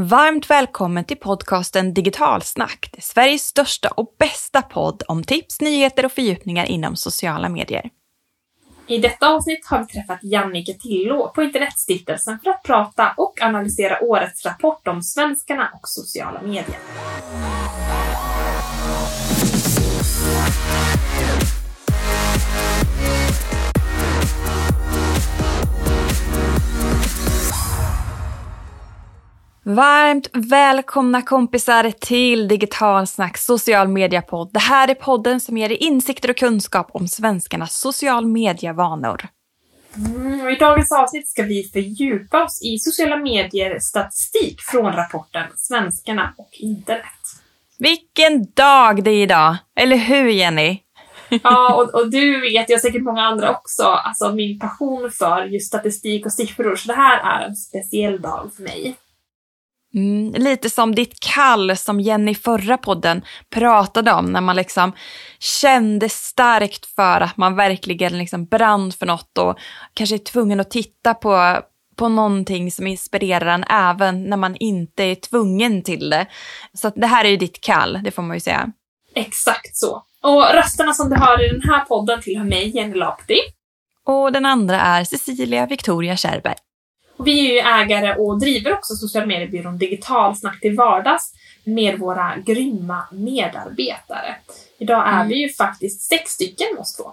Varmt välkommen till podcasten Digitalsnack, Sveriges största och bästa podd om tips, nyheter och fördjupningar inom sociala medier. I detta avsnitt har vi träffat Jannike Tillå på Internetstiftelsen för att prata och analysera årets rapport om svenskarna och sociala medier. Varmt välkomna kompisar till Digitalsnack social media-podd. Det här är podden som ger er insikter och kunskap om svenskarnas social media-vanor. Mm, I dagens avsnitt ska vi fördjupa oss i sociala medier-statistik från rapporten Svenskarna och internet. Vilken dag det är idag! Eller hur Jenny? Ja, och, och du vet, jag säkert många andra också, alltså min passion för just statistik och siffror. Så det här är en speciell dag för mig. Mm, lite som ditt kall som Jenny i förra podden pratade om när man liksom kände starkt för att man verkligen liksom brann för något och kanske är tvungen att titta på, på någonting som inspirerar en även när man inte är tvungen till det. Så det här är ju ditt kall, det får man ju säga. Exakt så. Och rösterna som du hör i den här podden tillhör mig, Jenny Lapti. Och den andra är Cecilia Victoria Kärrberg. Och vi är ju ägare och driver också sociala mediebyrån Digitalsnack till vardags med våra grymma medarbetare. Idag är mm. vi ju faktiskt sex stycken oss två.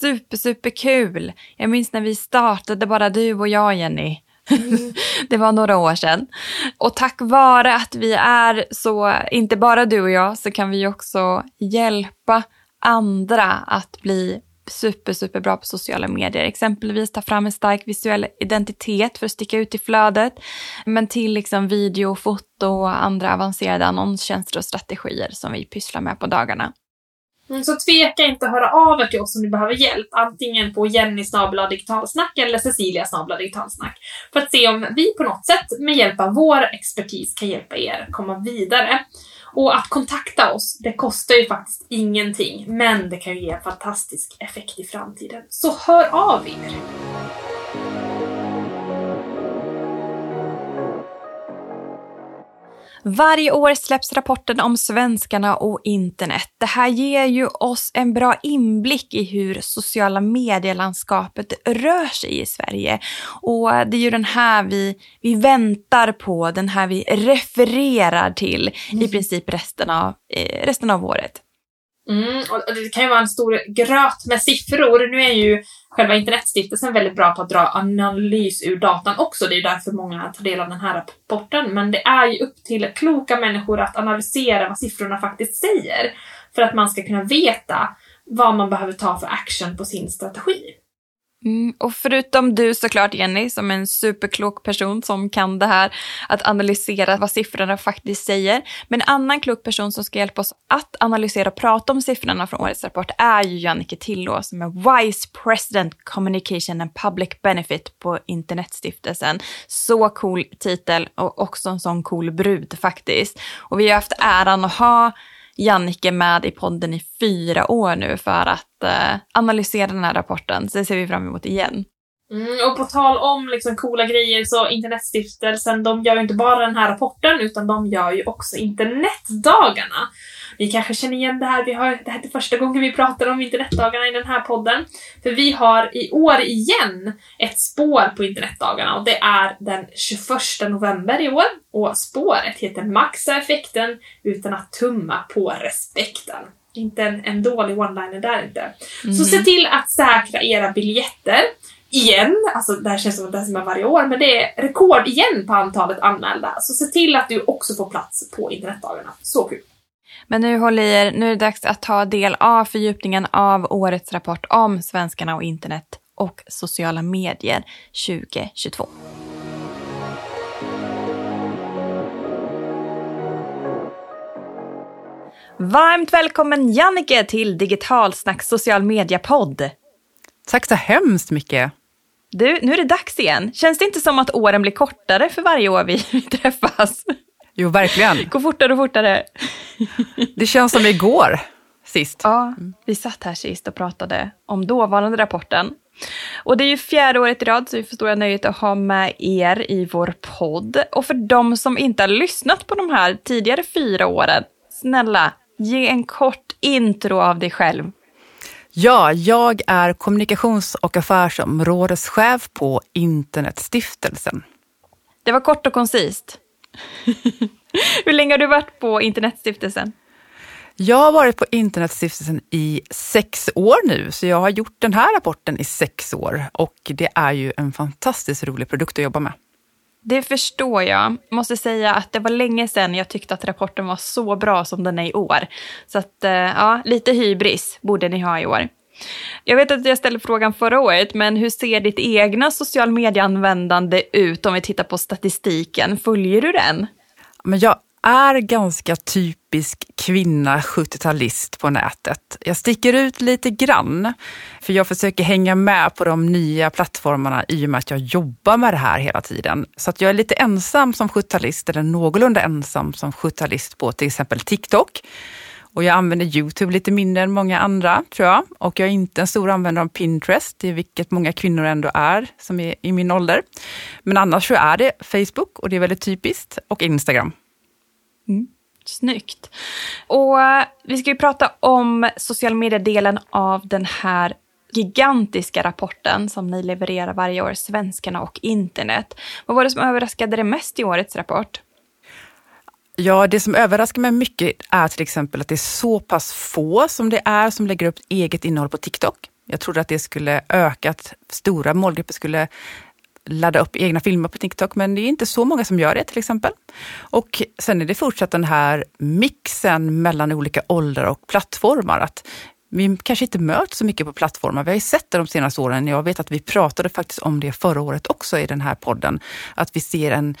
Super, super kul. Jag minns när vi startade, bara du och jag Jenny. Mm. det var några år sedan. Och tack vare att vi är så, inte bara du och jag, så kan vi också hjälpa andra att bli super, super bra på sociala medier. Exempelvis ta fram en stark visuell identitet för att sticka ut i flödet. Men till liksom video, foto och andra avancerade annonstjänster och strategier som vi pysslar med på dagarna. Mm, så tveka inte att höra av er till oss om ni behöver hjälp, antingen på Jenny digitalsnack eller Cecilia digitalsnack, för att se om vi på något sätt med hjälp av vår expertis kan hjälpa er komma vidare. Och att kontakta oss, det kostar ju faktiskt ingenting, men det kan ju ge en fantastisk effekt i framtiden. Så hör av er! Varje år släpps rapporten om svenskarna och internet. Det här ger ju oss en bra inblick i hur sociala medielandskapet rör sig i Sverige. Och det är ju den här vi, vi väntar på, den här vi refererar till mm. i princip resten av, eh, resten av året. Mm, och det kan ju vara en stor gröt med siffror. Nu är ju själva internetstiftelsen väldigt bra på att dra analys ur datan också. Det är ju därför många tar del av den här rapporten. Men det är ju upp till kloka människor att analysera vad siffrorna faktiskt säger. För att man ska kunna veta vad man behöver ta för action på sin strategi. Mm, och förutom du såklart Jenny, som är en superklok person som kan det här, att analysera vad siffrorna faktiskt säger. Men en annan klok person som ska hjälpa oss att analysera och prata om siffrorna från årets rapport är ju Jannike Tillå som är Vice President Communication and Public Benefit på Internetstiftelsen. Så cool titel och också en sån cool brud faktiskt. Och vi har haft äran att ha Jannike med i podden i fyra år nu för att eh, analysera den här rapporten. Så det ser vi fram emot igen. Mm, och på tal om liksom coola grejer så Internetstiftelsen, de gör ju inte bara den här rapporten utan de gör ju också internetdagarna. Ni kanske känner igen det här, vi har, det här är första gången vi pratar om internetdagarna i den här podden. För vi har i år igen ett spår på internetdagarna och det är den 21 november i år. Och spåret heter Maxa effekten utan att tumma på respekten. Inte en, en dålig one-liner där inte. Mm. Så se till att säkra era biljetter igen, alltså det här känns som att det är varje år, men det är rekord igen på antalet anmälda. Så se till att du också får plats på internetdagarna. Så kul! Men nu håll i er, nu är det dags att ta del av fördjupningen av årets rapport om svenskarna och internet och sociala medier 2022. Varmt välkommen Jannike till Digitalsnack social media-podd. Tack så hemskt mycket. Du, nu är det dags igen. Känns det inte som att åren blir kortare för varje år vi träffas? Jo, verkligen. Går fortare och fortare. Det känns som igår sist. Ja, vi satt här sist och pratade om dåvarande rapporten. Och det är ju fjärde året i rad så vi får stora nöjet att ha med er i vår podd. Och för de som inte har lyssnat på de här tidigare fyra åren, snälla, ge en kort intro av dig själv. Ja, jag är kommunikations och affärsområdeschef på Internetstiftelsen. Det var kort och koncist. Hur länge har du varit på Internetstiftelsen? Jag har varit på Internetstiftelsen i sex år nu, så jag har gjort den här rapporten i sex år och det är ju en fantastiskt rolig produkt att jobba med. Det förstår jag. Måste säga att det var länge sedan jag tyckte att rapporten var så bra som den är i år. Så att, eh, ja, lite hybris borde ni ha i år. Jag vet att jag ställde frågan förra året, men hur ser ditt egna social medieanvändande ut om vi tittar på statistiken? Följer du den? Men jag är ganska typisk kvinna 70-talist på nätet. Jag sticker ut lite grann, för jag försöker hänga med på de nya plattformarna i och med att jag jobbar med det här hela tiden. Så att jag är lite ensam som 70-talist, eller någorlunda ensam som 70-talist på till exempel TikTok. Och jag använder Youtube lite mindre än många andra, tror jag. Och jag är inte en stor användare av Pinterest, vilket många kvinnor ändå är, som är i min ålder. Men annars så är det Facebook, och det är väldigt typiskt, och Instagram. Mm. Snyggt. Och eh, vi ska ju prata om social media-delen av den här gigantiska rapporten som ni levererar varje år, Svenskarna och internet. Vad var det som överraskade dig mest i årets rapport? Ja, det som överraskar mig mycket är till exempel att det är så pass få som det är som lägger upp eget innehåll på TikTok. Jag trodde att det skulle öka, att stora målgrupper skulle ladda upp egna filmer på TikTok, men det är inte så många som gör det till exempel. Och sen är det fortsatt den här mixen mellan olika åldrar och plattformar. Att vi kanske inte möts så mycket på plattformar. Vi har ju sett det de senaste åren. Jag vet att vi pratade faktiskt om det förra året också i den här podden. Att vi ser en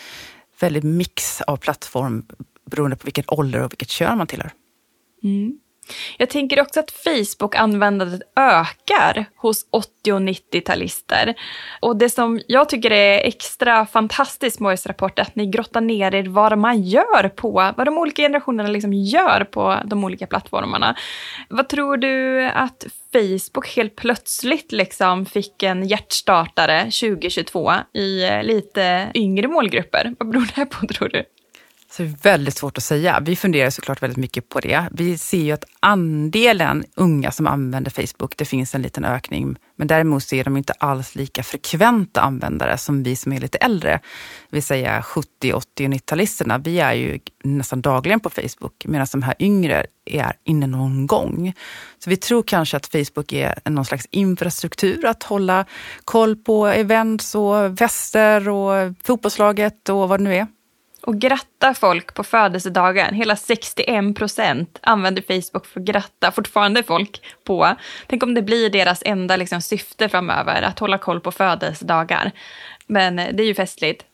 väldigt mix av plattform beroende på vilken ålder och vilket kön man tillhör. Mm. Jag tänker också att Facebook-användandet ökar hos 80 och 90-talister. Och det som jag tycker är extra fantastiskt med årets rapport är att ni grottar ner er vad man gör på, vad de olika generationerna liksom gör på de olika plattformarna. Vad tror du att Facebook helt plötsligt liksom fick en hjärtstartare 2022 i lite yngre målgrupper? Vad beror det här på tror du? Så det är väldigt svårt att säga. Vi funderar såklart väldigt mycket på det. Vi ser ju att andelen unga som använder Facebook, det finns en liten ökning. Men däremot så är de inte alls lika frekventa användare som vi som är lite äldre. Det vill säga 70, 80 och 90-talisterna. Vi är ju nästan dagligen på Facebook medan de här yngre är inne någon gång. Så vi tror kanske att Facebook är någon slags infrastruktur att hålla koll på events och fester och fotbollslaget och vad det nu är och gratta folk på födelsedagen. Hela 61 procent använder Facebook för att gratta fortfarande folk på. Tänk om det blir deras enda liksom, syfte framöver, att hålla koll på födelsedagar. Men eh, det är ju festligt.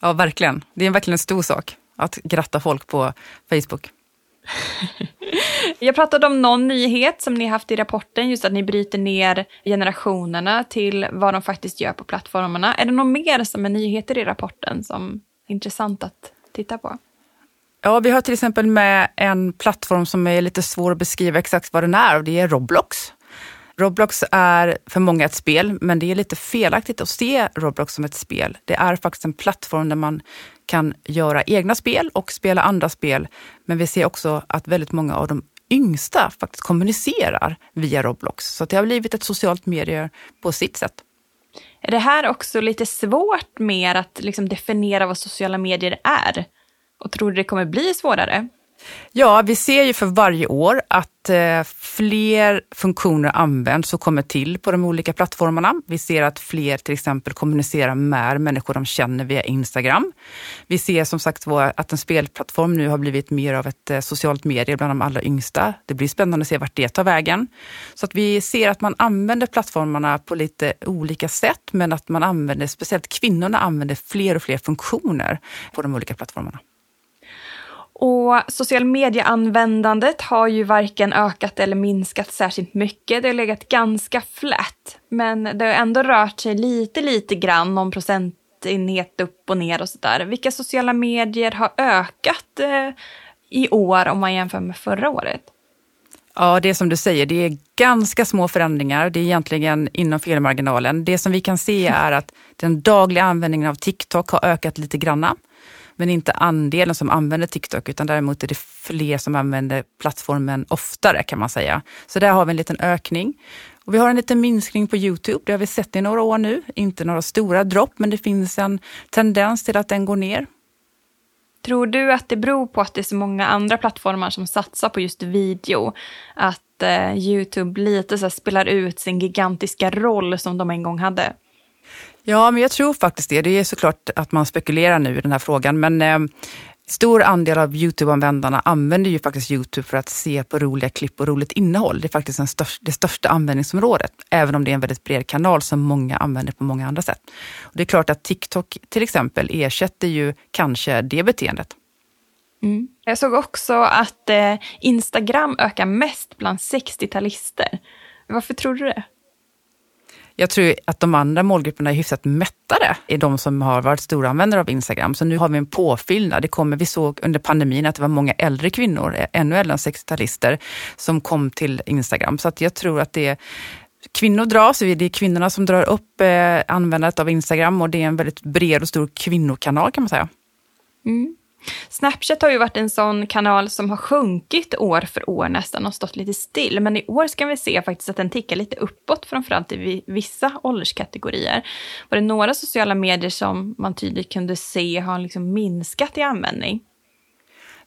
Ja, verkligen. Det är verkligen en stor sak att gratta folk på Facebook. Jag pratade om någon nyhet som ni haft i rapporten, just att ni bryter ner generationerna till vad de faktiskt gör på plattformarna. Är det något mer som är nyheter i rapporten som intressant att titta på? Ja, vi har till exempel med en plattform som är lite svår att beskriva exakt vad den är och det är Roblox. Roblox är för många ett spel, men det är lite felaktigt att se Roblox som ett spel. Det är faktiskt en plattform där man kan göra egna spel och spela andra spel. Men vi ser också att väldigt många av de yngsta faktiskt kommunicerar via Roblox. Så det har blivit ett socialt medie på sitt sätt. Är det här också lite svårt med att liksom definiera vad sociala medier är? Och tror du det kommer bli svårare? Ja, vi ser ju för varje år att eh, fler funktioner används och kommer till på de olika plattformarna. Vi ser att fler till exempel kommunicerar med människor de känner via Instagram. Vi ser som sagt att en spelplattform nu har blivit mer av ett eh, socialt medie bland de allra yngsta. Det blir spännande att se vart det tar vägen. Så att vi ser att man använder plattformarna på lite olika sätt, men att man använder, speciellt kvinnorna använder fler och fler funktioner på de olika plattformarna. Och social medieanvändandet har ju varken ökat eller minskat särskilt mycket. Det har legat ganska flat. Men det har ändå rört sig lite, lite grann, någon procentenhet upp och ner och sådär. Vilka sociala medier har ökat eh, i år om man jämför med förra året? Ja, det är som du säger, det är ganska små förändringar. Det är egentligen inom felmarginalen. Det som vi kan se är att den dagliga användningen av TikTok har ökat lite granna. Men inte andelen som använder TikTok, utan däremot är det fler som använder plattformen oftare kan man säga. Så där har vi en liten ökning. Och vi har en liten minskning på Youtube, det har vi sett i några år nu. Inte några stora dropp, men det finns en tendens till att den går ner. Tror du att det beror på att det är så många andra plattformar som satsar på just video? Att eh, Youtube lite så spelar ut sin gigantiska roll som de en gång hade? Ja, men jag tror faktiskt det. Det är såklart att man spekulerar nu i den här frågan, men eh, stor andel av Youtube-användarna använder ju faktiskt Youtube för att se på roliga klipp och roligt innehåll. Det är faktiskt den största, det största användningsområdet, även om det är en väldigt bred kanal som många använder på många andra sätt. Och det är klart att TikTok till exempel ersätter ju kanske det beteendet. Mm. Jag såg också att eh, Instagram ökar mest bland 60-talister. Varför tror du det? Jag tror att de andra målgrupperna är hyfsat mättade, är de som har varit stora användare av Instagram. Så nu har vi en påfyllnad. Det kommer, vi såg under pandemin att det var många äldre kvinnor, ännu äldre än 60-talister, som kom till Instagram. Så att jag tror att det är Kvinnor dras, det är kvinnorna som drar upp eh, användandet av Instagram och det är en väldigt bred och stor kvinnokanal kan man säga. Mm. Snapchat har ju varit en sån kanal som har sjunkit år för år nästan och stått lite still. Men i år ska vi se faktiskt att den tickar lite uppåt, framförallt i vissa ålderskategorier. Var det några sociala medier som man tydligt kunde se har liksom minskat i användning?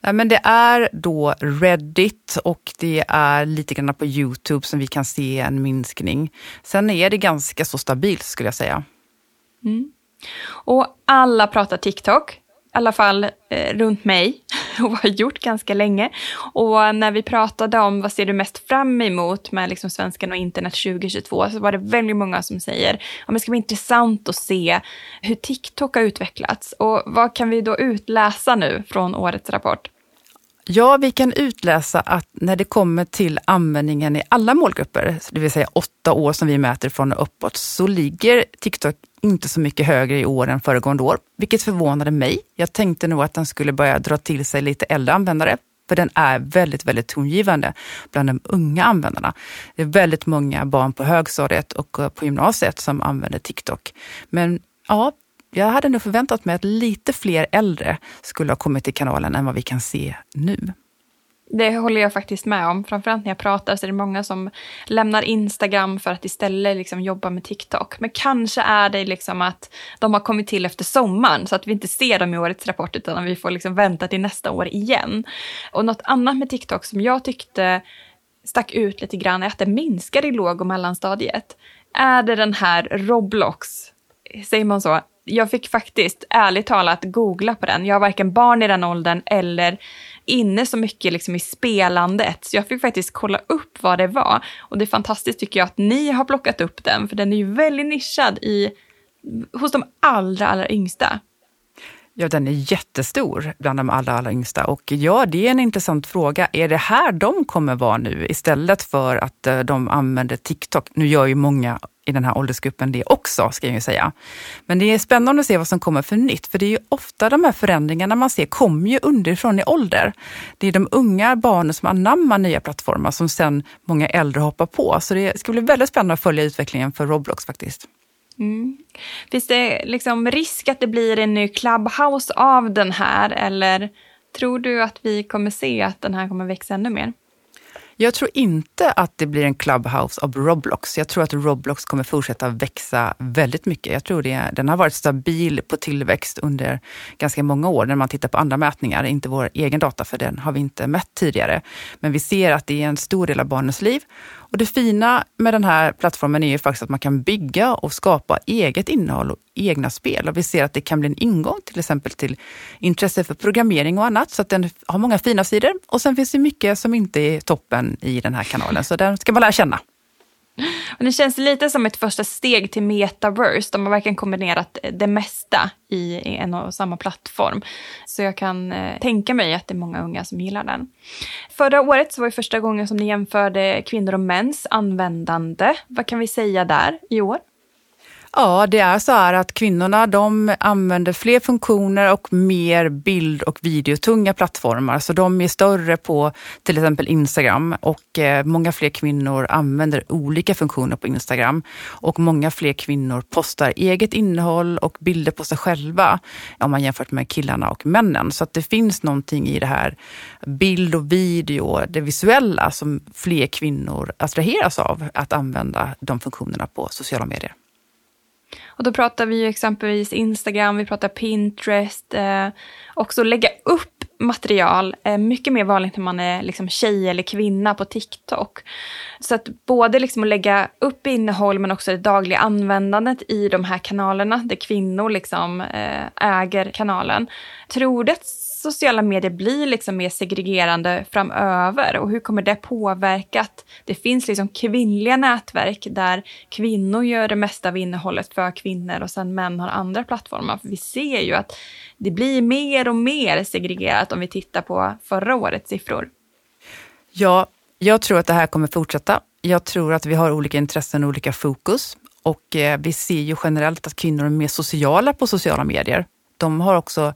Nej, men det är då Reddit och det är lite grann på Youtube som vi kan se en minskning. Sen är det ganska så stabilt skulle jag säga. Mm. Och alla pratar TikTok alla fall eh, runt mig och har gjort ganska länge. Och när vi pratade om vad ser du mest fram emot med liksom svenskan och internet 2022 så var det väldigt många som säger att det ska bli intressant att se hur TikTok har utvecklats. Och vad kan vi då utläsa nu från årets rapport? Ja, vi kan utläsa att när det kommer till användningen i alla målgrupper, det vill säga åtta år som vi mäter från och uppåt, så ligger TikTok inte så mycket högre i år än föregående år, vilket förvånade mig. Jag tänkte nog att den skulle börja dra till sig lite äldre användare, för den är väldigt, väldigt tongivande bland de unga användarna. Det är väldigt många barn på högstadiet och på gymnasiet som använder TikTok. Men ja, jag hade nog förväntat mig att lite fler äldre skulle ha kommit till kanalen än vad vi kan se nu. Det håller jag faktiskt med om. Framförallt när jag pratar så är det många som lämnar Instagram för att istället liksom jobba med TikTok. Men kanske är det liksom att de har kommit till efter sommaren så att vi inte ser dem i årets rapport utan vi får liksom vänta till nästa år igen. Och något annat med TikTok som jag tyckte stack ut lite grann är att det minskar i låg och mellanstadiet. Är det den här Roblox, säger man så, jag fick faktiskt ärligt talat googla på den. Jag har varken barn i den åldern eller inne så mycket liksom i spelandet. Så jag fick faktiskt kolla upp vad det var. Och det är fantastiskt tycker jag att ni har plockat upp den, för den är ju väldigt nischad i, hos de allra, allra yngsta. Ja, den är jättestor bland de allra, allra yngsta. Och ja, det är en intressant fråga. Är det här de kommer vara nu istället för att eh, de använder TikTok? Nu gör ju många i den här åldersgruppen det också, ska jag ju säga. Men det är spännande att se vad som kommer för nytt, för det är ju ofta de här förändringarna man ser kommer ju underifrån i ålder. Det är de unga barnen som anammar nya plattformar som sen många äldre hoppar på. Så det ska bli väldigt spännande att följa utvecklingen för Roblox faktiskt. Mm. Finns det liksom risk att det blir en ny Clubhouse av den här eller tror du att vi kommer se att den här kommer växa ännu mer? Jag tror inte att det blir en clubhouse av Roblox. Jag tror att Roblox kommer fortsätta växa väldigt mycket. Jag tror det, den har varit stabil på tillväxt under ganska många år när man tittar på andra mätningar, inte vår egen data för den har vi inte mätt tidigare. Men vi ser att det är en stor del av barnens liv och det fina med den här plattformen är ju faktiskt att man kan bygga och skapa eget innehåll och egna spel. Och vi ser att det kan bli en ingång till exempel till intresse för programmering och annat. Så att den har många fina sidor. Och sen finns det mycket som inte är toppen i den här kanalen. Så den ska man lära känna. Men det känns lite som ett första steg till metaverse. De har verkligen kombinerat eh, det mesta i en och samma plattform. Så jag kan eh, tänka mig att det är många unga som gillar den. Förra året så var det första gången som ni jämförde kvinnor och mäns användande. Vad kan vi säga där i år? Ja, det är så här att kvinnorna de använder fler funktioner och mer bild och videotunga plattformar. Så de är större på till exempel Instagram och eh, många fler kvinnor använder olika funktioner på Instagram. Och många fler kvinnor postar eget innehåll och bilder på sig själva om man jämfört med killarna och männen. Så att det finns någonting i det här bild och video, det visuella som fler kvinnor attraheras av att använda de funktionerna på sociala medier. Och då pratar vi ju exempelvis Instagram, vi pratar Pinterest, eh, också lägga upp material är mycket mer vanligt när man är liksom tjej eller kvinna på TikTok. Så att både liksom att lägga upp innehåll men också det dagliga användandet i de här kanalerna där kvinnor liksom eh, äger kanalen. Tror det sociala medier blir liksom mer segregerande framöver och hur kommer det påverka att det finns liksom kvinnliga nätverk där kvinnor gör det mesta av innehållet för kvinnor och sen män har andra plattformar. För vi ser ju att det blir mer och mer segregerat om vi tittar på förra årets siffror. Ja, jag tror att det här kommer fortsätta. Jag tror att vi har olika intressen och olika fokus och eh, vi ser ju generellt att kvinnor är mer sociala på sociala medier. De har också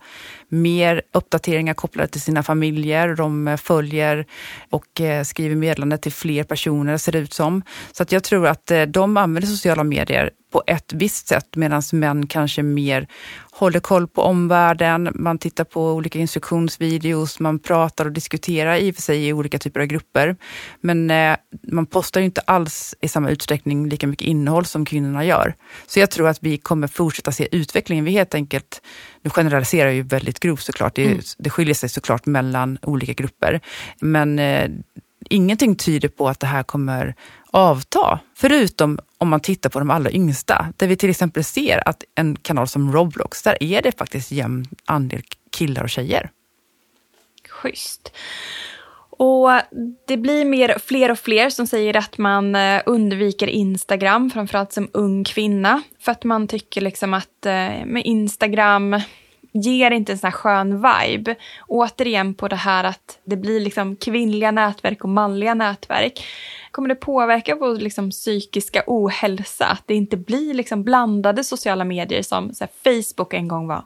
mer uppdateringar kopplade till sina familjer. De eh, följer och eh, skriver meddelanden till fler personer, ser det ut som. Så att jag tror att eh, de använder sociala medier på ett visst sätt medan män kanske mer håller koll på omvärlden, man tittar på olika instruktionsvideos, man pratar och diskuterar i och för sig i olika typer av grupper. Men eh, man postar ju inte alls i samma utsträckning lika mycket innehåll som kvinnorna gör. Så jag tror att vi kommer fortsätta se utvecklingen. Vi helt enkelt, nu generaliserar jag ju väldigt grovt såklart, det, mm. det skiljer sig såklart mellan olika grupper. Men eh, ingenting tyder på att det här kommer avta. Förutom om man tittar på de allra yngsta, där vi till exempel ser att en kanal som Roblox, där är det faktiskt jämn andel killar och tjejer. Schysst. Och det blir mer, fler och fler som säger att man eh, undviker Instagram, framförallt som ung kvinna. För att man tycker liksom att eh, med Instagram, ger inte en sån här skön vibe. Återigen på det här att det blir liksom kvinnliga nätverk och manliga nätverk. Kommer det påverka vår liksom psykiska ohälsa? Att det inte blir liksom blandade sociala medier som Facebook en gång var?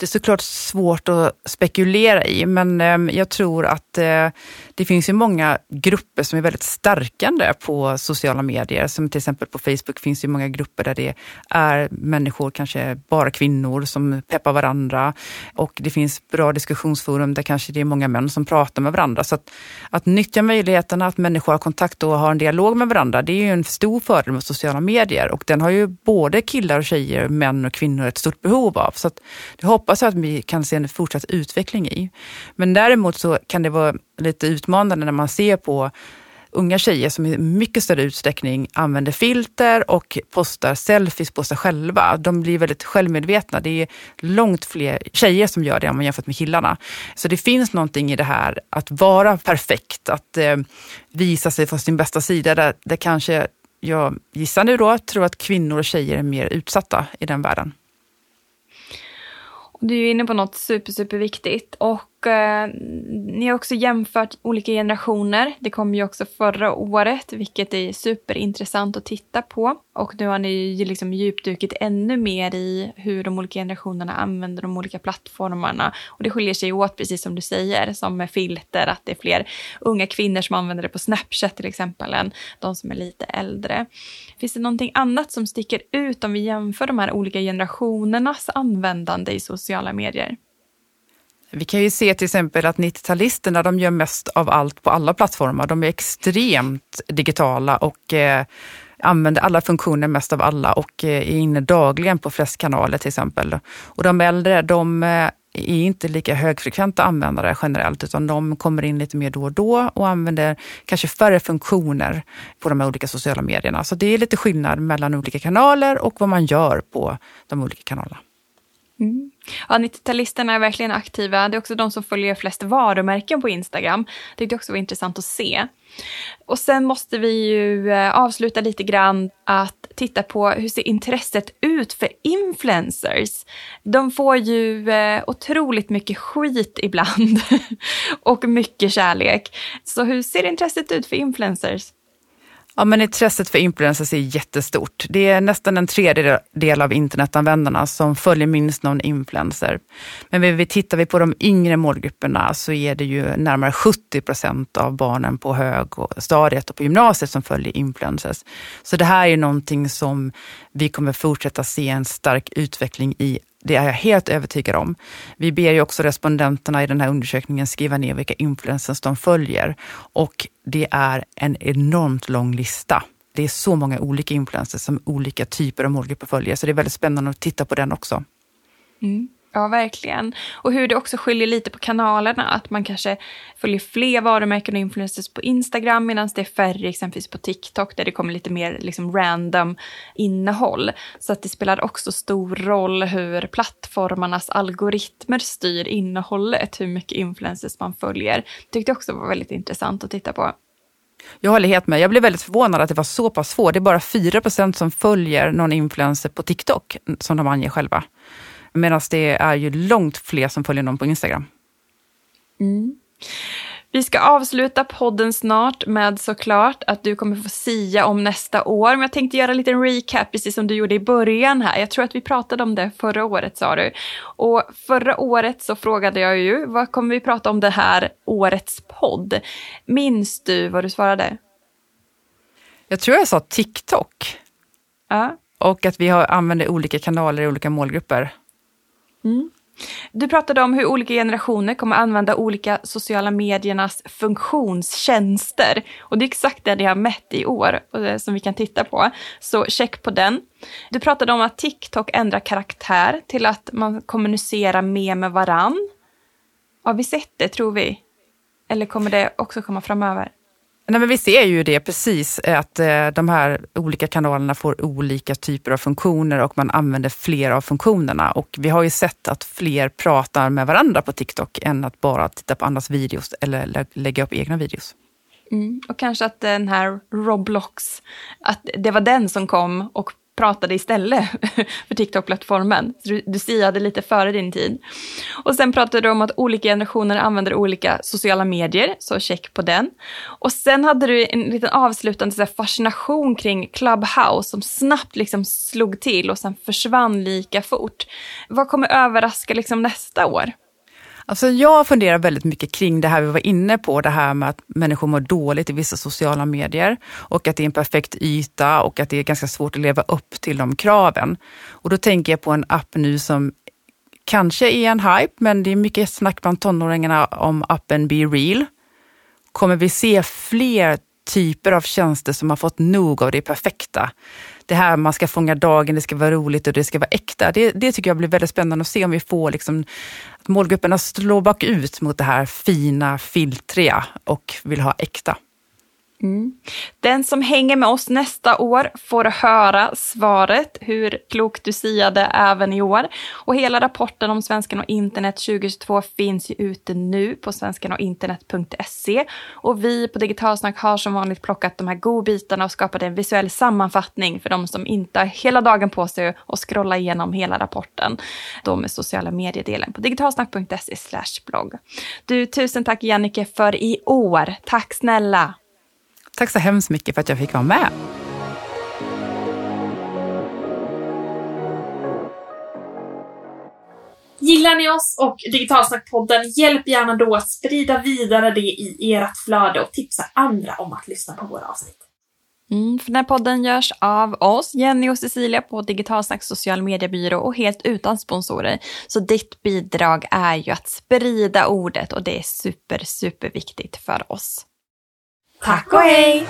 Det är såklart svårt att spekulera i, men ehm, jag tror att eh, det finns ju många grupper som är väldigt stärkande på sociala medier. Som till exempel på Facebook finns ju många grupper där det är människor, kanske bara kvinnor, som peppar varandra. Och det finns bra diskussionsforum där kanske det är många män som pratar med varandra. Så att, att nyttja möjligheterna att människor har kontakt och har en dialog med varandra, det är ju en stor fördel med sociala medier. Och den har ju både killar och tjejer, män och kvinnor ett stort behov av. Så att, det hoppas jag att vi kan se en fortsatt utveckling i. Men däremot så kan det vara lite utmanande när man ser på unga tjejer som i mycket större utsträckning använder filter och postar selfies på sig själva. De blir väldigt självmedvetna. Det är långt fler tjejer som gör det om man jämfört med killarna. Så det finns någonting i det här att vara perfekt, att eh, visa sig från sin bästa sida. Där, där kanske, jag gissar nu då, tror att kvinnor och tjejer är mer utsatta i den världen. Du är inne på något super, super viktigt och eh, ni har också jämfört olika generationer. Det kom ju också förra året, vilket är superintressant att titta på. Och nu har ni ju liksom djupdukit ännu mer i hur de olika generationerna använder de olika plattformarna. Och det skiljer sig åt, precis som du säger, som med filter, att det är fler unga kvinnor som använder det på Snapchat till exempel, än de som är lite äldre. Finns det någonting annat som sticker ut om vi jämför de här olika generationernas användande i sociala medier? Vi kan ju se till exempel att 90-talisterna de gör mest av allt på alla plattformar. De är extremt digitala och eh, använder alla funktioner mest av alla och eh, är inne dagligen på flest kanaler till exempel. Och de äldre, de eh, är inte lika högfrekventa användare generellt, utan de kommer in lite mer då och då och använder kanske färre funktioner på de här olika sociala medierna. Så det är lite skillnad mellan olika kanaler och vad man gör på de olika kanalerna. Mm. Ja, 90-talisterna är verkligen aktiva. Det är också de som följer flest varumärken på Instagram. Det tyckte också var intressant att se. Och sen måste vi ju eh, avsluta lite grann att titta på hur ser intresset ut för influencers? De får ju eh, otroligt mycket skit ibland och mycket kärlek. Så hur ser intresset ut för influencers? Ja, men intresset för influencers är jättestort. Det är nästan en tredjedel av internetanvändarna som följer minst någon influencer. Men vi tittar vi på de yngre målgrupperna så är det ju närmare 70 procent av barnen på högstadiet och på gymnasiet som följer influencers. Så det här är någonting som vi kommer fortsätta se en stark utveckling i det är jag helt övertygad om. Vi ber ju också respondenterna i den här undersökningen skriva ner vilka influencers de följer. Och det är en enormt lång lista. Det är så många olika influencers som olika typer av målgrupper följer, så det är väldigt spännande att titta på den också. Mm. Ja, verkligen. Och hur det också skiljer lite på kanalerna. Att man kanske följer fler varumärken och influencers på Instagram medan det är färre exempelvis på TikTok där det kommer lite mer liksom random innehåll. Så att det spelar också stor roll hur plattformarnas algoritmer styr innehållet, hur mycket influencers man följer. Tyckte också var väldigt intressant att titta på. Jag håller helt med. Jag blev väldigt förvånad att det var så pass få. Det är bara 4% som följer någon influencer på TikTok, som de anger själva. Medan det är ju långt fler som följer någon på Instagram. Mm. Vi ska avsluta podden snart med såklart att du kommer få sia om nästa år. Men jag tänkte göra en liten recap, precis som du gjorde i början här. Jag tror att vi pratade om det förra året, sa du. Och förra året så frågade jag ju, vad kommer vi prata om det här årets podd? Minns du vad du svarade? Jag tror jag sa TikTok. Ja. Och att vi har, använder olika kanaler i olika målgrupper. Mm. Du pratade om hur olika generationer kommer använda olika sociala mediernas funktionstjänster. Och det är exakt det ni har mätt i år som vi kan titta på. Så check på den. Du pratade om att TikTok ändrar karaktär till att man kommunicerar mer med varann. Har vi sett det, tror vi? Eller kommer det också komma framöver? Nej, men vi ser ju det precis, att eh, de här olika kanalerna får olika typer av funktioner och man använder fler av funktionerna. Och vi har ju sett att fler pratar med varandra på TikTok än att bara titta på andras videos eller lägga upp egna videos. Mm, och kanske att den här Roblox, att det var den som kom och pratade istället för TikTok-plattformen. Du, du siade lite före din tid. Och sen pratade du om att olika generationer använder olika sociala medier, så check på den. Och sen hade du en liten avslutande så här, fascination kring Clubhouse som snabbt liksom slog till och sen försvann lika fort. Vad kommer överraska liksom nästa år? Alltså jag funderar väldigt mycket kring det här vi var inne på, det här med att människor mår dåligt i vissa sociala medier och att det är en perfekt yta och att det är ganska svårt att leva upp till de kraven. Och då tänker jag på en app nu som kanske är en hype, men det är mycket snack bland tonåringarna om appen Be Real. Kommer vi se fler typer av tjänster som har fått nog av det perfekta? Det här man ska fånga dagen, det ska vara roligt och det ska vara äkta. Det, det tycker jag blir väldigt spännande att se om vi får liksom, att målgrupperna slår bakut mot det här fina, filtriga och vill ha äkta. Mm. Den som hänger med oss nästa år får höra svaret, hur klokt du siade även i år. Och hela rapporten om Svenskan och internet 2022 finns ju ute nu på svenskanoginternet.se. Och vi på Digitalsnack har som vanligt plockat de här godbitarna och skapat en visuell sammanfattning för de som inte har hela dagen på sig att scrolla igenom hela rapporten. Då med sociala mediedelen på digitalsnack.se blogg. Du, tusen tack Jannike för i år. Tack snälla! Tack så hemskt mycket för att jag fick vara med. Gillar ni oss och Digitalsnackpodden, hjälp gärna då att sprida vidare det i ert flöde och tipsa andra om att lyssna på våra avsnitt. Mm, för den här podden görs av oss, Jenny och Cecilia på Digitalsnacks social mediebyrå och helt utan sponsorer. Så ditt bidrag är ju att sprida ordet och det är super, super viktigt för oss. Tack och hej!